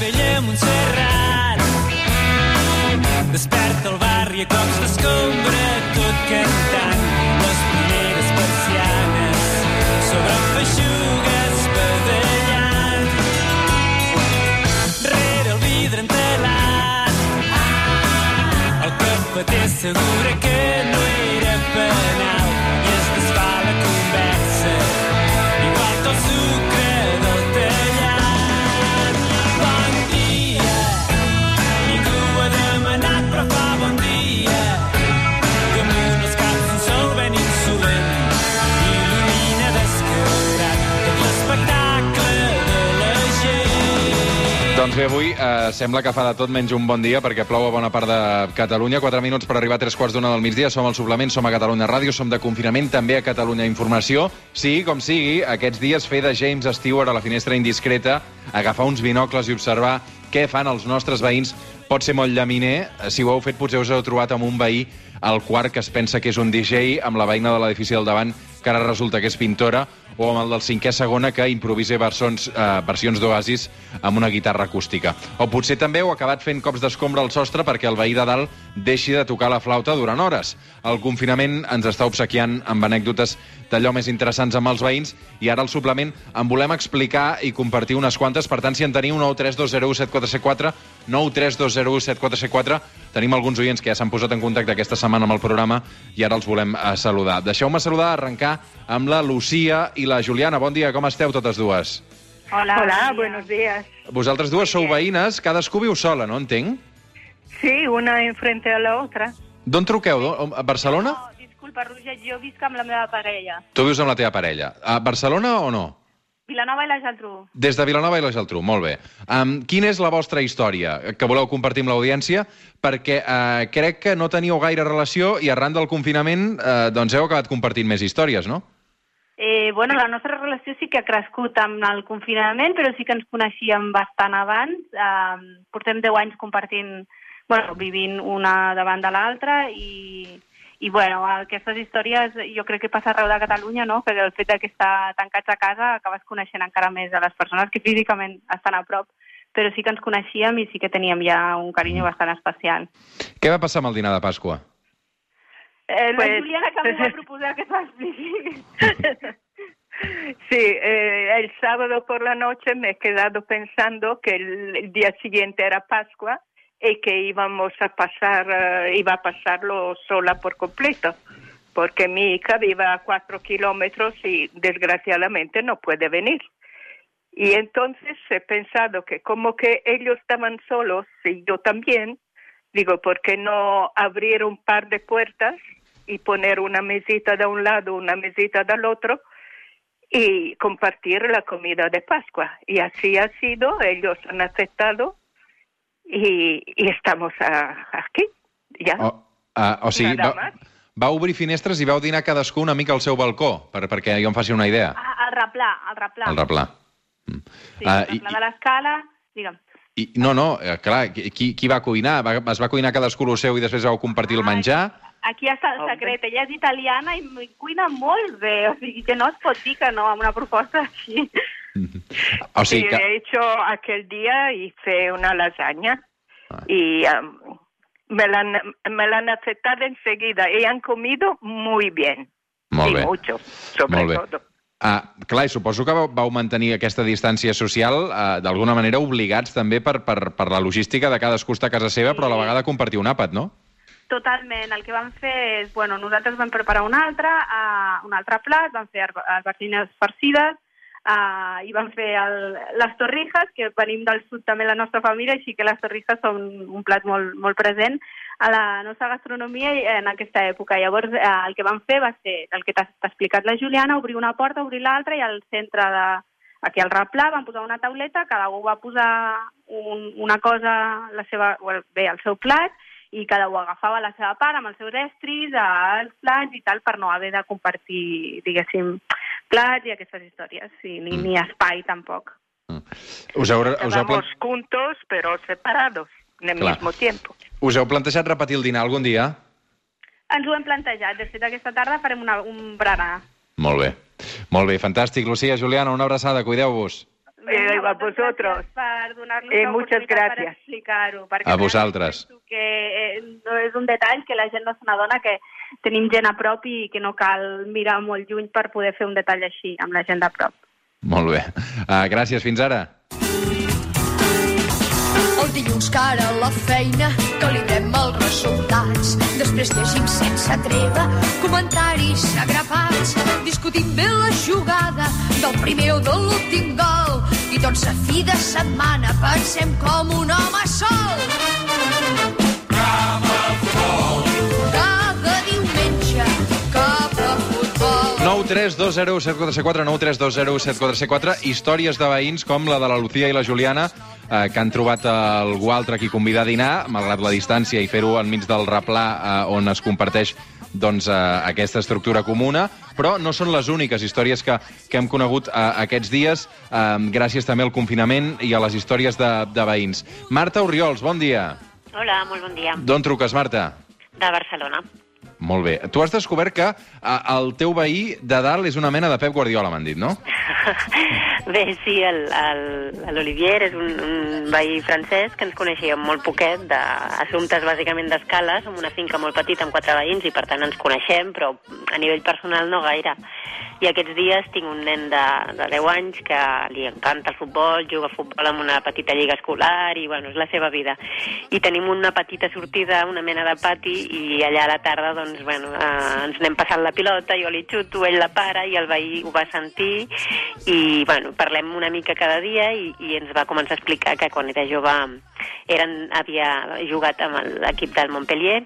vella Montserrat. Desperta el barri a cops d'escombra, tot cantant les primeres persianes sobre feixugues badallant. Rere el vidre entelat, el cafeter assegura que Doncs bé, avui eh, sembla que fa de tot menys un bon dia perquè plou a bona part de Catalunya. 4 minuts per arribar a tres quarts d'una del migdia. Som al suplement, som a Catalunya Ràdio, som de confinament, també a Catalunya Informació. Sí, com sigui, aquests dies fer de James Stewart a la finestra indiscreta, agafar uns binocles i observar què fan els nostres veïns pot ser molt llaminer. Si ho heu fet, potser us heu trobat amb un veí al quart que es pensa que és un DJ, amb la veïna de l'edifici del davant que ara resulta que és pintora, o amb el del cinquè segona que improvisa versions, eh, versions d'Oasis amb una guitarra acústica. O potser també heu acabat fent cops d'escombra al sostre perquè el veí de dalt deixi de tocar la flauta durant hores. El confinament ens està obsequiant amb anècdotes d'allò més interessants amb els veïns i ara al suplement en volem explicar i compartir unes quantes. Per tant, si en teniu 932017474, 932017474, tenim alguns oients que ja s'han posat en contacte aquesta setmana amb el programa i ara els volem eh, saludar. Deixeu-me saludar, arrencar amb la Lucía i la Juliana. Bon dia, com esteu totes dues? Hola, Hola, día. buenos días. Vosaltres dues sou veïnes, cadascú viu sola, no entenc? Sí, una enfrente a la otra. D'on truqueu? A Barcelona? No, disculpa, Roger, jo visc amb la meva parella. Tu vius amb la teva parella. A Barcelona o no? Vilanova i la Geltrú. Des de Vilanova i la Geltrú, molt bé. Um, quina és la vostra història que voleu compartir amb l'audiència? Perquè uh, crec que no teníeu gaire relació i arran del confinament uh, doncs heu acabat compartint més històries, no? Eh, bueno, la nostra relació sí que ha crescut amb el confinament, però sí que ens coneixíem bastant abans. Eh, portem 10 anys compartint, bueno, vivint una davant de l'altra i, i bueno, aquestes històries jo crec que passa arreu de Catalunya, no? Que el fet de que estar tancats a casa acabes coneixent encara més a les persones que físicament estan a prop, però sí que ens coneixíem i sí que teníem ja un carinyo bastant especial. Què va passar amb el dinar de Pasqua? Eh, la Pues- Juliana que m'ho va proposar que s'expliqui. Sí, eh, el sábado por la noche me he quedado pensando que el, el día siguiente era Pascua y que íbamos a pasar, eh, iba a pasarlo sola por completo, porque mi hija vive a cuatro kilómetros y desgraciadamente no puede venir. Y entonces he pensado que como que ellos estaban solos y yo también, digo, ¿por qué no abrir un par de puertas y poner una mesita de un lado, una mesita del otro y compartir la comida de Pascua? Y así ha sido, ellos han aceptado y, y estamos a- aquí, ya. O, uh, o sigui, Nada va, más. va obrir finestres i vau dinar cadascú una mica al seu balcó, per, perquè jo em faci una idea. Ah, el replà, el replà. El replà. Mm. Sí, Ah, el replà de l'escala, digue'm. I, no, no, eh, clar, qui, qui va cuinar? Va, es va cuinar cadascú el seu i després vau compartir el menjar? Aquí està el Home. secret. Ella és italiana i cuina molt bé. O sigui, que no es pot dir que no amb una proposta així. O Sí, sigui que... de hecho, aquel día hice una lasaña Ah. y am, me, la, han- me la han aceptado enseguida y han comido muy bien. Molt y bé. mucho, sobre Molt bé. todo. Ah, clar, i suposo que vau, mantenir aquesta distància social eh, d'alguna manera obligats també per, per, per la logística de cadascú a casa seva, però a la vegada compartir un àpat, no? Totalment. El que vam fer és... Bueno, nosaltres vam preparar un altre, uh, un altre plat, vam fer arba- albergines farcides, uh, i vam fer el, les torrijas, que venim del sud també la nostra família, així que les torrijas són un plat molt, molt present a la nostra gastronomia en aquesta època. Llavors, eh, el que vam fer va ser el que t'ha explicat la Juliana, obrir una porta, obrir l'altra, i al centre de, aquí al replà van posar una tauleta, cada un va posar un, una cosa, la seva, bé, el seu plat, i cada un agafava la seva part amb els seus estris, els plats i tal, per no haver de compartir, diguéssim, plats i aquestes històries, sí, ni, ni espai tampoc. Us heu, us heu, plan- juntos, pero separados, en el mismo tiempo. us heu plantejat repetir el dinar algun dia? Ens ho hem plantejat, de fet aquesta tarda farem una, un berenar. Molt bé. Molt bé, fantàstic. Lucía, Juliana, una abraçada, cuideu-vos. Eh, a vosotros. Per donar-nos Eh, l'oportunitat muchas per gracias. explicar-ho. A vosaltres. Que eh, no és un detall que la gent no se n'adona que tenim gent a prop i que no cal mirar molt lluny per poder fer un detall així amb la gent de prop. Molt bé. Uh, gràcies, fins ara. El dilluns cara a la feina, calibrem els resultats. Després llegim sense treva comentaris agrapats. Discutim bé la jugada del primer o de l'últim gol. I tots a fi de setmana pensem com un home sol. 9320174 històries de veïns com la de la Lucía i la Juliana eh, que han trobat eh, algú altre qui convida a dinar, malgrat la distància, i fer-ho enmig del replà eh, on es comparteix doncs, eh, aquesta estructura comuna, però no són les úniques històries que, que hem conegut eh, aquests dies, eh, gràcies també al confinament i a les històries de, de veïns. Marta Oriols, bon dia. Hola, molt bon dia. D'on truques, Marta? De Barcelona. Molt bé. Tu has descobert que el teu veí de dalt és una mena de Pep Guardiola, m'han dit, no? Bé, sí, l'Olivier és un, un veí francès que ens coneixíem molt poquet d'assumptes bàsicament d'escala. Som una finca molt petita amb quatre veïns i per tant ens coneixem, però a nivell personal no gaire. I aquests dies tinc un nen de, de 10 anys que li encanta el futbol, juga a futbol en una petita lliga escolar i bueno, és la seva vida. I tenim una petita sortida, una mena de pati i allà a la tarda doncs, bueno, eh, ens anem passant la pilota, jo li xuto, ell la para i el veí ho va sentir i bueno, parlem una mica cada dia i, i ens va començar a explicar que quan era jove eren, havia jugat amb l'equip del Montpellier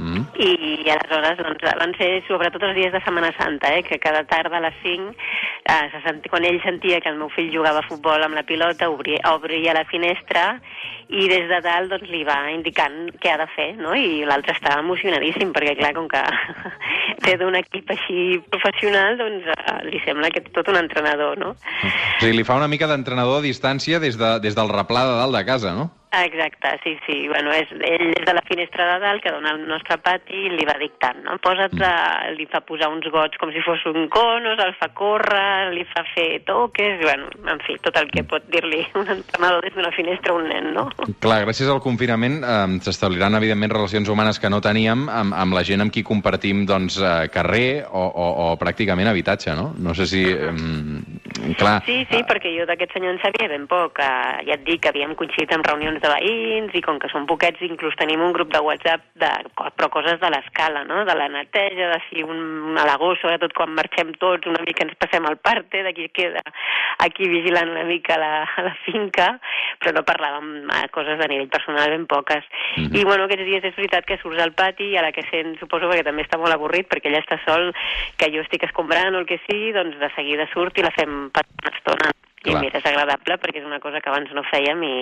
Mm. i aleshores doncs, van ser sobretot els dies de Setmana Santa, eh, que cada tarda a les 5, eh, se senti, quan ell sentia que el meu fill jugava a futbol amb la pilota, obria, obria la finestra i des de dalt doncs, li va indicant què ha de fer, no? i l'altre estava emocionadíssim, perquè clar, com que té d'un equip així professional, doncs eh, li sembla que tot un entrenador, no? O sigui, li fa una mica d'entrenador a distància des, de, des del replà de dalt de casa, no? Exacte, sí, sí. Bueno, és, ell és de la finestra de dalt que dona al nostre pati i li va dictant, no? Posa't, a, li fa posar uns gots com si fos un conos, el fa córrer, li fa fer toques, bueno, en fi, tot el que pot dir-li un entrenador des d'una finestra a un nen, no? Clar, gràcies al confinament eh, s'establiran, evidentment, relacions humanes que no teníem amb, amb la gent amb qui compartim doncs, eh, carrer o, o, o pràcticament habitatge, no? No sé si... Eh, clar... Sí, sí, perquè jo d'aquest senyor en sabia ben poc. Eh, ja et dic que havíem coincidit en reunions de veïns i com que són poquets, inclús tenim un grup de WhatsApp de, però coses de l'escala, no? De la neteja, de si un alagó, sobretot quan marxem tots, una mica ens passem al parte, de qui queda aquí vigilant una mica la, la finca, però no parlàvem eh, coses de nivell personal ben poques. Mhm. I bueno, aquests dies és veritat que surts al pati i a la que sent, suposo perquè també està molt avorrit, perquè ella està sol, que jo estic escombrant o el que sigui, doncs de seguida surt i la fem passar una estona. I Clar. mira, és agradable perquè és una cosa que abans no fèiem i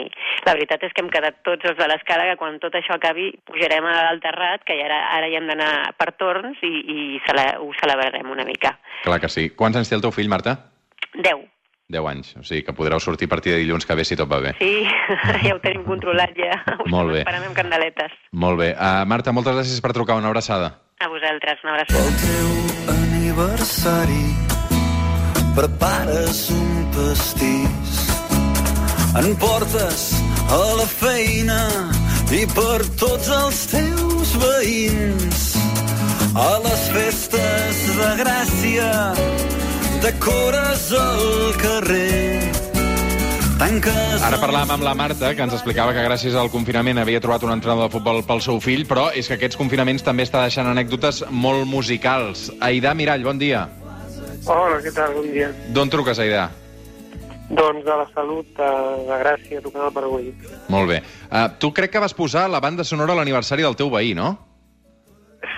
la veritat és que hem quedat tots els de l'escala que quan tot això acabi pujarem a dalt terrat, que ja ara, ara hi hem d'anar per torns i, i cele ho celebrarem una mica. Clar que sí. Quants anys té el teu fill, Marta? 10. 10 anys. O sigui que podreu sortir a partir de dilluns que ve si tot va bé. Sí, ja ho tenim controlat ja. Ho Molt bé. Esperem amb candeletes. Molt bé. Uh, Marta, moltes gràcies per trucar. Una abraçada. A vosaltres, una abraçada. Pel teu aniversari prepares un pastís en portes a la feina i per tots els teus veïns a les festes de Gràcia decores el carrer Ara parlàvem amb la Marta, que ens explicava que gràcies al confinament havia trobat un entrenador de futbol pel seu fill, però és que aquests confinaments també està deixant anècdotes molt musicals. Aidà Mirall, bon dia. Hola, què tal? Bon dia. D'on truques, Aidà? Doncs de la salut de, de Gràcia, tocant el Paraguai. Molt bé. Uh, tu crec que vas posar la banda sonora a l'aniversari del teu veí, no?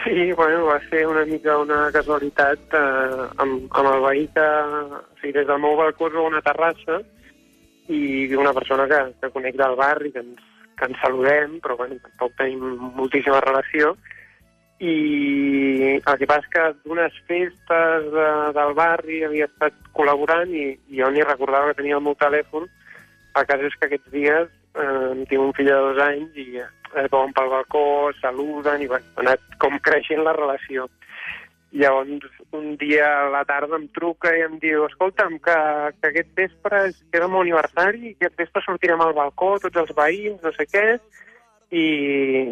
Sí, bueno, va ser una mica una casualitat eh, amb, amb el veí que... O sigui, des del meu balcó es veu una terrassa i una persona que, que conec del barri, que ens, que ens saludem, però bueno, tampoc tenim moltíssima relació. I el que passa és que d'unes festes de, del barri havia estat col·laborant i, i jo ni recordava que tenia el meu telèfon. El cas és que aquests dies eh, tinc un fill de dos anys i es veuen pel balcó, saluden i bueno, ha anat com creixent la relació. Llavors, un dia a la tarda em truca i em diu escolta'm, que, que aquest vespre és, el meu aniversari, i aquest vespre sortirem al balcó, tots els veïns, no sé què, i,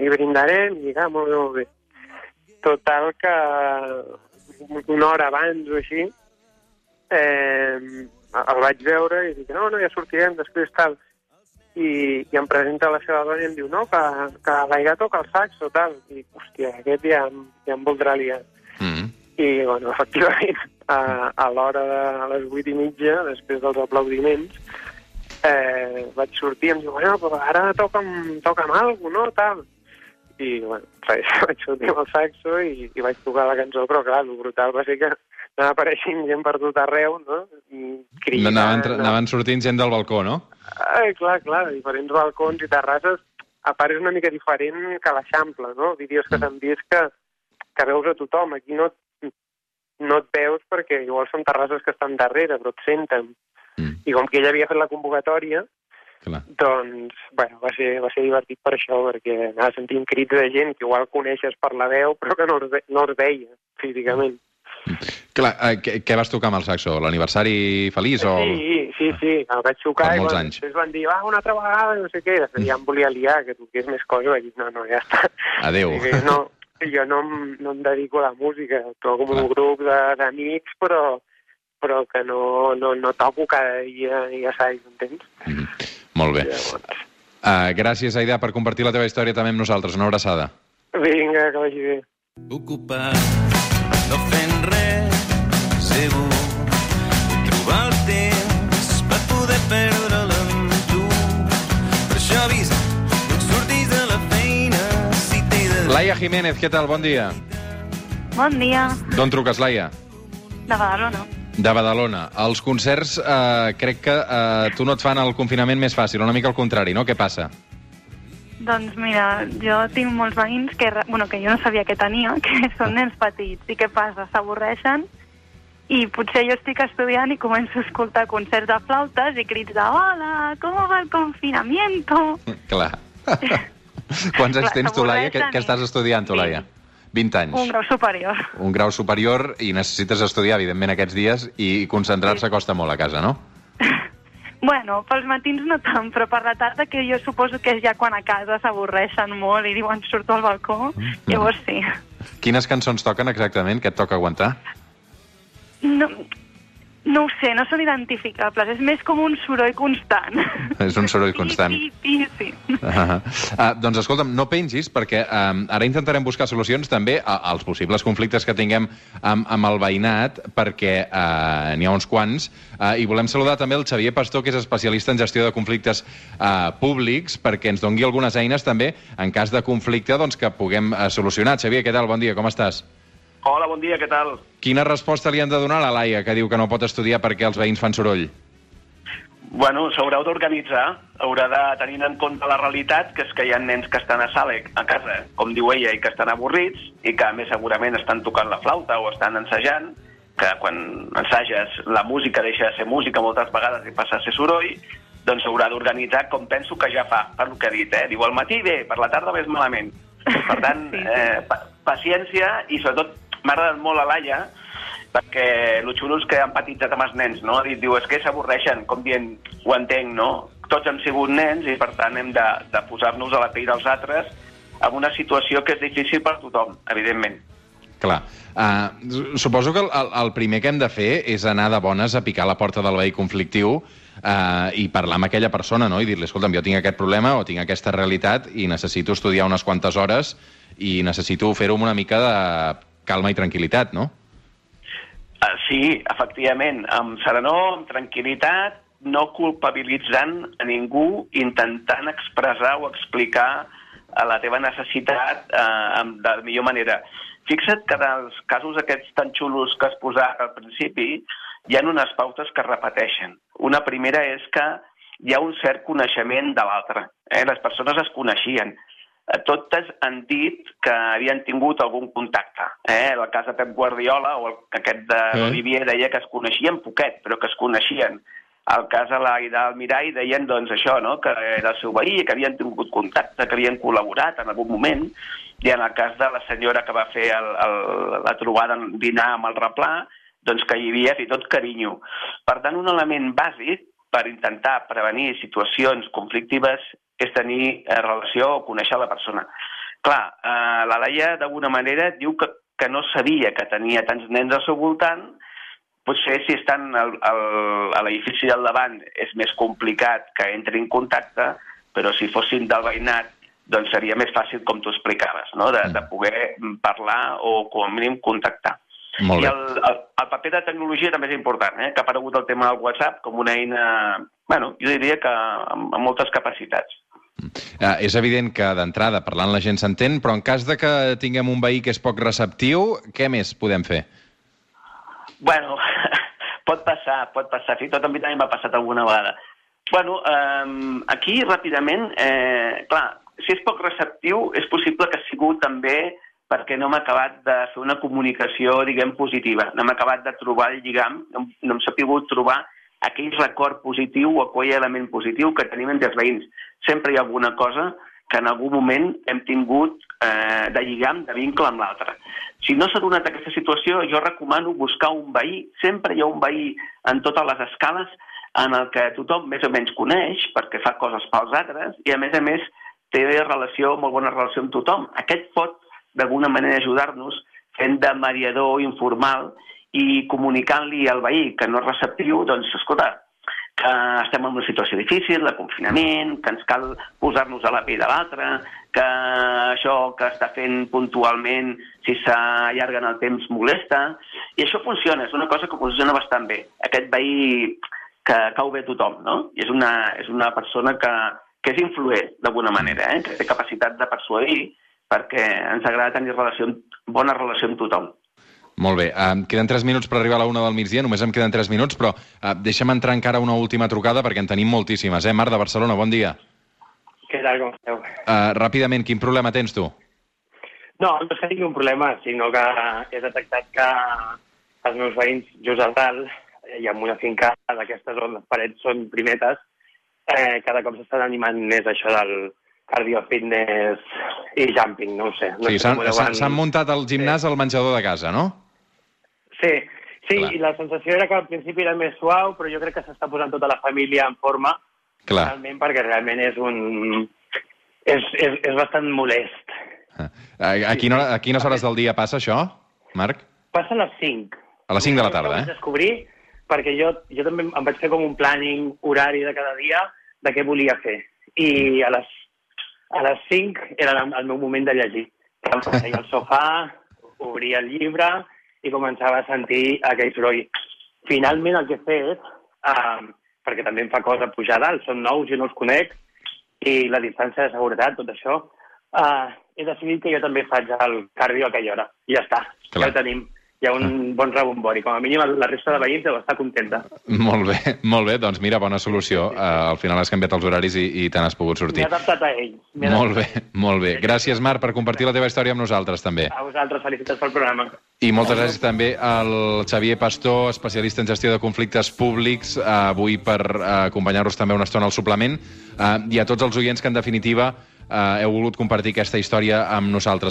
i brindarem, i ah, molt bé, molt bé. Total que una hora abans o així, eh, el vaig veure i dic, no, no, ja sortirem, després tal. I, i em presenta la seva dona i em diu, no, que, que l'Aigà toca el saxo, tal. I, hòstia, aquest ja, ja em voldrà liar. Mm. I, bueno, efectivament, a, a l'hora de a les vuit i mitja, després dels aplaudiments, eh, vaig sortir i em diu, bueno, però ara toca'm, toca'm alguna no?, tal. I, bueno, res, vaig sortir amb el saxo i, i vaig tocar la cançó, però clar, el brutal va ser que anava apareixent gent per tot arreu, no? I cridant, Anaven, no? anaven sortint gent del balcó, no? Ai, clar, clar, diferents balcons i terrasses. A part és una mica diferent que l'Eixample, no? Vídeos que s'han vist que, que veus a tothom. Aquí no, no et veus perquè igual són terrasses que estan darrere, però et senten. Mm. I com que ell havia fet la convocatòria, Clar. doncs, bueno, va ser, va ser divertit per això, perquè anava sentint crits de gent que igual coneixes per la veu, però que no es, ve, no es veia físicament. Clar, eh, què, què vas tocar amb el saxo? L'aniversari feliç o... Sí, sí, sí, el vaig xocar Per i quan, després van dir, va, una altra vegada, no sé què, després ja em volia liar, que toqués més coses, vaig dir, no, no, ja està. Adéu. Que no, jo no, no em dedico a la música, toco Clar. un grup d'amics, però, però que no, no, no toco cada dia i assaig, entens? Mhm. Molt bé. Llavors, Uh, gràcies, Aida, per compartir la teva història també amb nosaltres. Una abraçada. vinga, que vagi bé. ocupat, no fent res, segur. Trobar el temps per poder perdre'l amb tu. Per això avisa, no et surtis de la feina si t'he de... Laia Jiménez, què tal? Bon dia. Bon dia, D'on truques, Laia? de Badalona. De Badalona. Els concerts, eh, crec que eh, tu no et fan el confinament més fàcil, una mica al contrari, no? Què passa? Doncs mira, jo tinc molts veïns que, bueno, que jo no sabia que tenia, que són nens petits. I què passa? S'avorreixen i potser jo estic estudiant i començo a escoltar concerts de flautes i crits de hola, com va el confinamiento? Clar. Quants anys Clar, tens tu, Laia? Què i- estàs estudiant, tu, Sí. Laia? 20 anys. Un grau superior. Un grau superior i necessites estudiar, evidentment, aquests dies i concentrar-se costa molt a casa, no? Bueno, pels matins no tant, però per la tarda, que jo suposo que és ja quan a casa s'avorreixen molt i diuen surto al balcó, llavors sí. Quines cançons toquen exactament que et toca aguantar? No, no ho sé, no són identificables, és més com un soroll constant. És un soroll constant. Pi, pi, pi, sí. Uh, uh, doncs escolta'm, no pengis, perquè um, ara intentarem buscar solucions també a, als possibles conflictes que tinguem amb, amb el veïnat, perquè uh, n'hi ha uns quants, uh, i volem saludar també el Xavier Pastor, que és especialista en gestió de conflictes uh, públics, perquè ens dongui algunes eines també, en cas de conflicte, doncs, que puguem uh, solucionar. Xavier, què tal? Bon dia, com estàs? Hola, bon dia, què tal? Quina resposta li han de donar a la Laia, que diu que no pot estudiar perquè els veïns fan soroll? Bueno, s'haurà d'organitzar, haurà de tenir en compte la realitat, que és que hi ha nens que estan a sala, a casa, com diu ella, i que estan avorrits, i que a més segurament estan tocant la flauta o estan ensajant, que quan ensages la música deixa de ser música moltes vegades i passa a ser soroll, doncs s'haurà d'organitzar com penso que ja fa, per lo que ha dit, eh? Diu, al matí bé, per la tarda ves malament. Per tant, eh, pa paciència i sobretot m'ha agradat molt a Laia, perquè el xulo és que han empatitzat amb els nens, no? Diu, diu, és que s'avorreixen, com dient, ho entenc, no? Tots hem sigut nens i, per tant, hem de, de posar-nos a la pell dels altres en una situació que és difícil per tothom, evidentment. Clar. Uh, suposo que el, el, primer que hem de fer és anar de bones a picar la porta del veí conflictiu uh, i parlar amb aquella persona, no? I dir-li, escolta'm, jo tinc aquest problema o tinc aquesta realitat i necessito estudiar unes quantes hores i necessito fer-ho amb una mica de calma i tranquil·litat, no? Uh, sí, efectivament, amb serenor, amb tranquil·litat, no culpabilitzant a ningú, intentant expressar o explicar a la teva necessitat eh, amb- de la millor manera. Fixa't que dels casos aquests tan xulos que has posat al principi, hi ha unes pautes que es repeteixen. Una primera és que hi ha un cert coneixement de l'altre. Eh? Les persones es coneixien. Totes han dit que havien tingut algun contacte. Eh? El cas de Pep Guardiola o el, aquest de Eh. l'Olivier deia que es coneixien poquet, però que es coneixien. el cas a l'Aida Almirall deien doncs això, no? que era el seu veí, que havien tingut contacte, que havien col·laborat en algun moment, i en el cas de la senyora que va fer el, el, la trobada en dinar amb el replà, doncs que hi havia fins i tot carinyo. Per tant, un element bàsic per intentar prevenir situacions conflictives és tenir eh, relació o conèixer la persona. Clar, eh, la Laia d'alguna manera diu que, que no sabia que tenia tants nens al seu voltant, potser si estan al, al, a l'edifici del davant és més complicat que entri en contacte, però si fossin del veïnat doncs seria més fàcil, com tu explicaves, no? de, de poder parlar o, com a mínim, contactar. Molt I bé. el, el, el paper de tecnologia també és important, eh? que ha aparegut el tema del WhatsApp com una eina, bueno, jo diria que amb, amb moltes capacitats. Eh, és evident que d'entrada parlant la gent s'entén, però en cas de que tinguem un veí que és poc receptiu, què més podem fer? Bueno, pot passar, pot passar. Fins i tot a mi també m'ha passat alguna vegada. Bueno, eh, aquí ràpidament, eh, clar, si és poc receptiu, és possible que ha sigut també perquè no hem acabat de fer una comunicació, diguem, positiva. No hem acabat de trobar el lligam, no, no hem sabut trobar aquell record positiu o aquell element positiu que tenim entre els veïns. Sempre hi ha alguna cosa que en algun moment hem tingut eh, de lligam, de vincle amb l'altre. Si no s'ha donat aquesta situació, jo recomano buscar un veí. Sempre hi ha un veí en totes les escales en el que tothom més o menys coneix perquè fa coses pels altres i, a més a més, té relació, molt bona relació amb tothom. Aquest pot, d'alguna manera, ajudar-nos fent de mediador informal i comunicant-li al veí que no és receptiu, doncs, escolta, que estem en una situació difícil, de confinament, que ens cal posar-nos a la pell de l'altre, que això que està fent puntualment, si s'allarga en el temps, molesta. I això funciona, és una cosa que funciona bastant bé. Aquest veí que cau bé a tothom, no? I és una, és una persona que, que és influent, d'alguna manera, eh? que té capacitat de persuadir, perquè ens agrada tenir relació, bona relació amb tothom. Molt bé, um, queden 3 minuts per arribar a la una del migdia, només em queden 3 minuts, però uh, deixa'm entrar encara una última trucada perquè en tenim moltíssimes. Eh? Marc de Barcelona, bon dia. Què tal, com esteu? Uh, ràpidament, quin problema tens tu? No, no és que tingui un problema, sinó que he detectat que els meus veïns just al dalt, i amb una finca d'aquestes on les parets són primetes, eh, cada cop s'estan animant més això del cardio fitness i jumping, no ho sé. No sé s'han muntat al gimnàs al menjador de casa, no? Sí, sí Clar. i la sensació era que al principi era més suau, però jo crec que s'està posant tota la família en forma, Clar. realment, perquè realment és un... És, és, és bastant molest. A, a, quina hora, a quines hores del dia passa això, Marc? Passa a les 5. A les 5 de la tarda, eh? descobrir perquè jo, jo també em vaig fer com un planning horari de cada dia de què volia fer. I a les, a les 5 era el, el meu moment de llegir. Em feia al sofà, obria el llibre i començava a sentir aquell soroll. Finalment el que he fet, eh, perquè també em fa cosa pujar dalt, són nous, jo no els conec, i la distància de seguretat, tot això, eh, he decidit que jo també faig el cardio a aquella hora. I ja està, Clar. ja ho tenim. Hi ha un bon rebombori. Com a mínim la resta de veïns deu estar contenta. Molt bé, molt bé. Doncs mira, bona solució. Uh, al final has canviat els horaris i, i te n'has pogut M'he sortir. adaptat a ells. M'he Molt bé, molt bé. Gràcies, Marc, per compartir la teva història amb nosaltres, també. A vosaltres, felicitats pel programa. I moltes gràcies també al Xavier Pastor, especialista en gestió de conflictes públics, eh, avui per eh, acompanyar-nos també una estona al suplement, eh, i a tots els oients que, en definitiva, eh, heu volgut compartir aquesta història amb nosaltres.